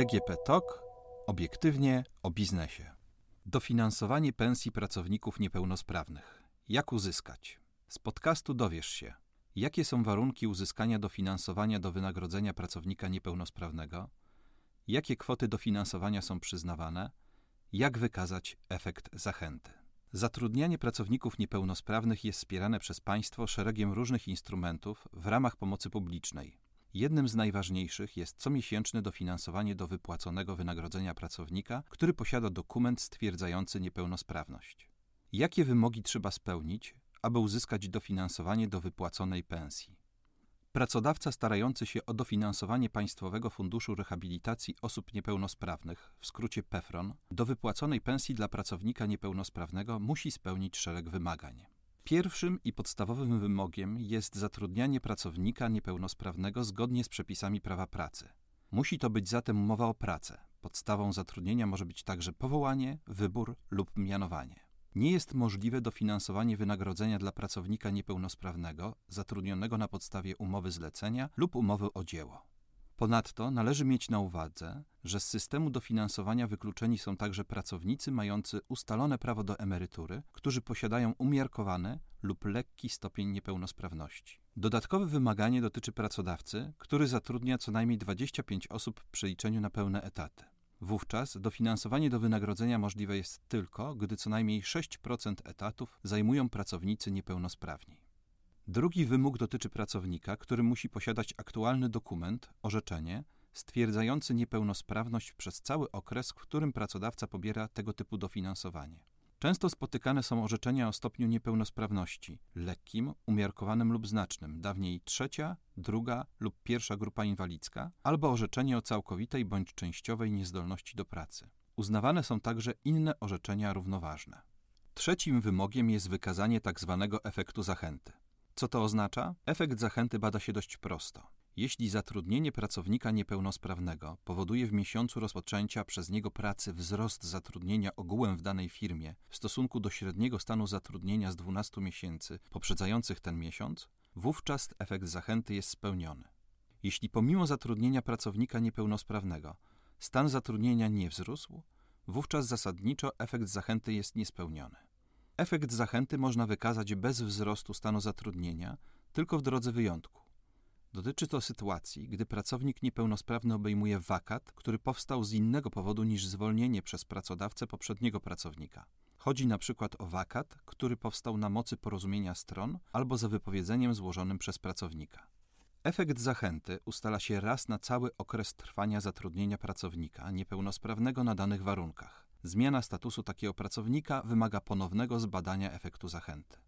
DGP TOK obiektywnie o biznesie. Dofinansowanie pensji pracowników niepełnosprawnych. Jak uzyskać? Z podcastu dowiesz się, jakie są warunki uzyskania dofinansowania do wynagrodzenia pracownika niepełnosprawnego, jakie kwoty dofinansowania są przyznawane, jak wykazać efekt zachęty. Zatrudnianie pracowników niepełnosprawnych jest wspierane przez państwo szeregiem różnych instrumentów w ramach pomocy publicznej. Jednym z najważniejszych jest comiesięczne dofinansowanie do wypłaconego wynagrodzenia pracownika, który posiada dokument stwierdzający niepełnosprawność. Jakie wymogi trzeba spełnić, aby uzyskać dofinansowanie do wypłaconej pensji? Pracodawca starający się o dofinansowanie Państwowego Funduszu Rehabilitacji Osób Niepełnosprawnych, w skrócie PEFRON, do wypłaconej pensji dla pracownika niepełnosprawnego musi spełnić szereg wymagań. Pierwszym i podstawowym wymogiem jest zatrudnianie pracownika niepełnosprawnego zgodnie z przepisami prawa pracy. Musi to być zatem umowa o pracę. Podstawą zatrudnienia może być także powołanie, wybór lub mianowanie. Nie jest możliwe dofinansowanie wynagrodzenia dla pracownika niepełnosprawnego zatrudnionego na podstawie umowy zlecenia lub umowy o dzieło. Ponadto należy mieć na uwadze, że z systemu dofinansowania wykluczeni są także pracownicy mający ustalone prawo do emerytury, którzy posiadają umiarkowany lub lekki stopień niepełnosprawności. Dodatkowe wymaganie dotyczy pracodawcy, który zatrudnia co najmniej 25 osób w przeliczeniu na pełne etaty. Wówczas dofinansowanie do wynagrodzenia możliwe jest tylko, gdy co najmniej 6% etatów zajmują pracownicy niepełnosprawni. Drugi wymóg dotyczy pracownika, który musi posiadać aktualny dokument, orzeczenie, stwierdzający niepełnosprawność przez cały okres, w którym pracodawca pobiera tego typu dofinansowanie. Często spotykane są orzeczenia o stopniu niepełnosprawności lekkim, umiarkowanym lub znacznym, dawniej trzecia, druga lub pierwsza grupa inwalidzka, albo orzeczenie o całkowitej bądź częściowej niezdolności do pracy. Uznawane są także inne orzeczenia równoważne. Trzecim wymogiem jest wykazanie tzw. Tak efektu zachęty. Co to oznacza? Efekt zachęty bada się dość prosto. Jeśli zatrudnienie pracownika niepełnosprawnego powoduje w miesiącu rozpoczęcia przez niego pracy wzrost zatrudnienia ogółem w danej firmie w stosunku do średniego stanu zatrudnienia z 12 miesięcy poprzedzających ten miesiąc, wówczas efekt zachęty jest spełniony. Jeśli pomimo zatrudnienia pracownika niepełnosprawnego stan zatrudnienia nie wzrósł, wówczas zasadniczo efekt zachęty jest niespełniony. Efekt zachęty można wykazać bez wzrostu stanu zatrudnienia, tylko w drodze wyjątku. Dotyczy to sytuacji, gdy pracownik niepełnosprawny obejmuje wakat, który powstał z innego powodu niż zwolnienie przez pracodawcę poprzedniego pracownika. Chodzi na przykład o wakat, który powstał na mocy porozumienia stron albo za wypowiedzeniem złożonym przez pracownika. Efekt zachęty ustala się raz na cały okres trwania zatrudnienia pracownika niepełnosprawnego na danych warunkach. Zmiana statusu takiego pracownika wymaga ponownego zbadania efektu zachęty.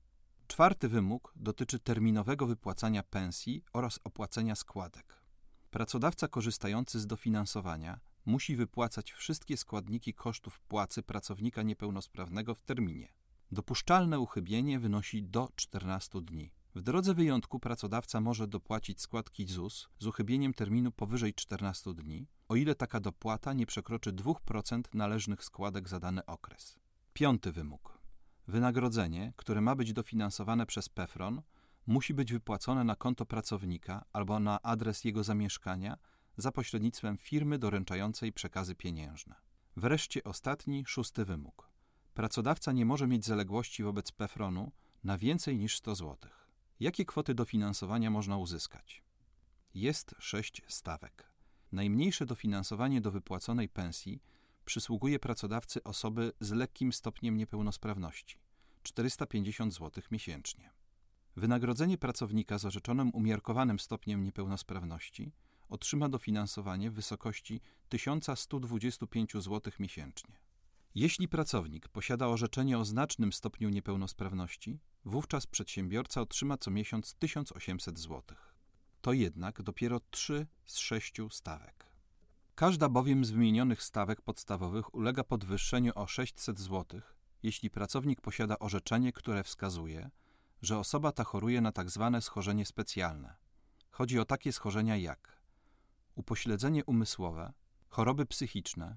Czwarty wymóg dotyczy terminowego wypłacania pensji oraz opłacenia składek. Pracodawca korzystający z dofinansowania musi wypłacać wszystkie składniki kosztów płacy pracownika niepełnosprawnego w terminie. Dopuszczalne uchybienie wynosi do 14 dni. W drodze wyjątku pracodawca może dopłacić składki ZUS z uchybieniem terminu powyżej 14 dni, o ile taka dopłata nie przekroczy 2% należnych składek za dany okres. Piąty wymóg. Wynagrodzenie, które ma być dofinansowane przez PEFRON, musi być wypłacone na konto pracownika albo na adres jego zamieszkania za pośrednictwem firmy doręczającej przekazy pieniężne. Wreszcie ostatni, szósty wymóg. Pracodawca nie może mieć zaległości wobec PEFRONu na więcej niż 100 zł. Jakie kwoty dofinansowania można uzyskać? Jest sześć stawek. Najmniejsze dofinansowanie do wypłaconej pensji przysługuje pracodawcy osoby z lekkim stopniem niepełnosprawności 450 zł miesięcznie. Wynagrodzenie pracownika z orzeczonym umiarkowanym stopniem niepełnosprawności otrzyma dofinansowanie w wysokości 1125 zł miesięcznie. Jeśli pracownik posiada orzeczenie o znacznym stopniu niepełnosprawności, wówczas przedsiębiorca otrzyma co miesiąc 1800 zł. To jednak dopiero 3 z 6 stawek. Każda bowiem z wymienionych stawek podstawowych ulega podwyższeniu o 600 zł, jeśli pracownik posiada orzeczenie, które wskazuje, że osoba ta choruje na tzw. Tak schorzenie specjalne. Chodzi o takie schorzenia jak upośledzenie umysłowe, choroby psychiczne,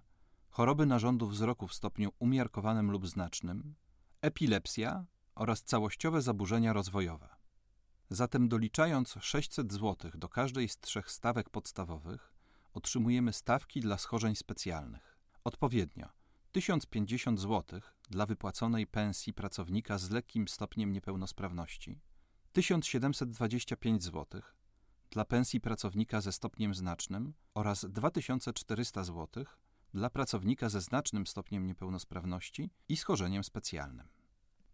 choroby narządu wzroku w stopniu umiarkowanym lub znacznym, epilepsja oraz całościowe zaburzenia rozwojowe. Zatem doliczając 600 zł do każdej z trzech stawek podstawowych, otrzymujemy stawki dla schorzeń specjalnych. Odpowiednio 1050 zł dla wypłaconej pensji pracownika z lekkim stopniem niepełnosprawności, 1725 zł dla pensji pracownika ze stopniem znacznym oraz 2400 zł dla pracownika ze znacznym stopniem niepełnosprawności i schorzeniem specjalnym.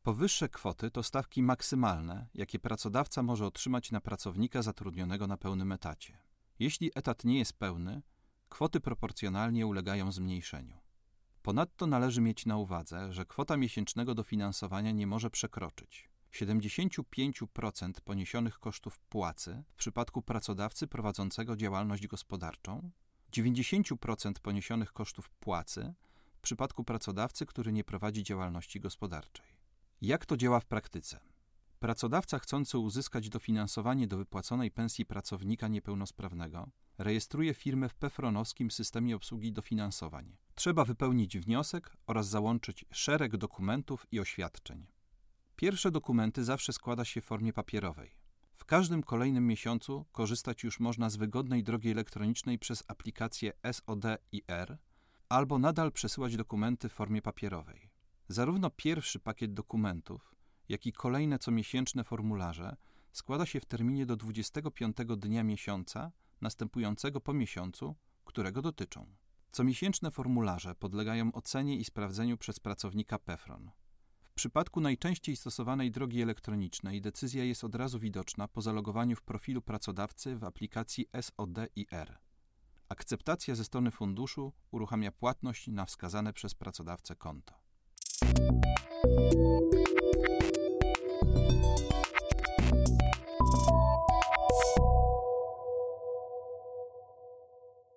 Powyższe kwoty to stawki maksymalne, jakie pracodawca może otrzymać na pracownika zatrudnionego na pełnym etacie. Jeśli etat nie jest pełny, kwoty proporcjonalnie ulegają zmniejszeniu. Ponadto należy mieć na uwadze, że kwota miesięcznego dofinansowania nie może przekroczyć 75% poniesionych kosztów płacy w przypadku pracodawcy prowadzącego działalność gospodarczą, 90% poniesionych kosztów płacy w przypadku pracodawcy, który nie prowadzi działalności gospodarczej. Jak to działa w praktyce? Pracodawca chcący uzyskać dofinansowanie do wypłaconej pensji pracownika niepełnosprawnego rejestruje firmę w pefronowskim systemie obsługi dofinansowań. Trzeba wypełnić wniosek oraz załączyć szereg dokumentów i oświadczeń. Pierwsze dokumenty zawsze składa się w formie papierowej. W każdym kolejnym miesiącu korzystać już można z wygodnej drogi elektronicznej przez aplikację SOD i R, albo nadal przesyłać dokumenty w formie papierowej. Zarówno pierwszy pakiet dokumentów, jak i kolejne comiesięczne formularze składa się w terminie do 25 dnia miesiąca następującego po miesiącu, którego dotyczą. Comiesięczne formularze podlegają ocenie i sprawdzeniu przez pracownika PEFRON. W przypadku najczęściej stosowanej drogi elektronicznej decyzja jest od razu widoczna po zalogowaniu w profilu pracodawcy w aplikacji SOD i R. Akceptacja ze strony funduszu uruchamia płatność na wskazane przez pracodawcę konto. Thank you.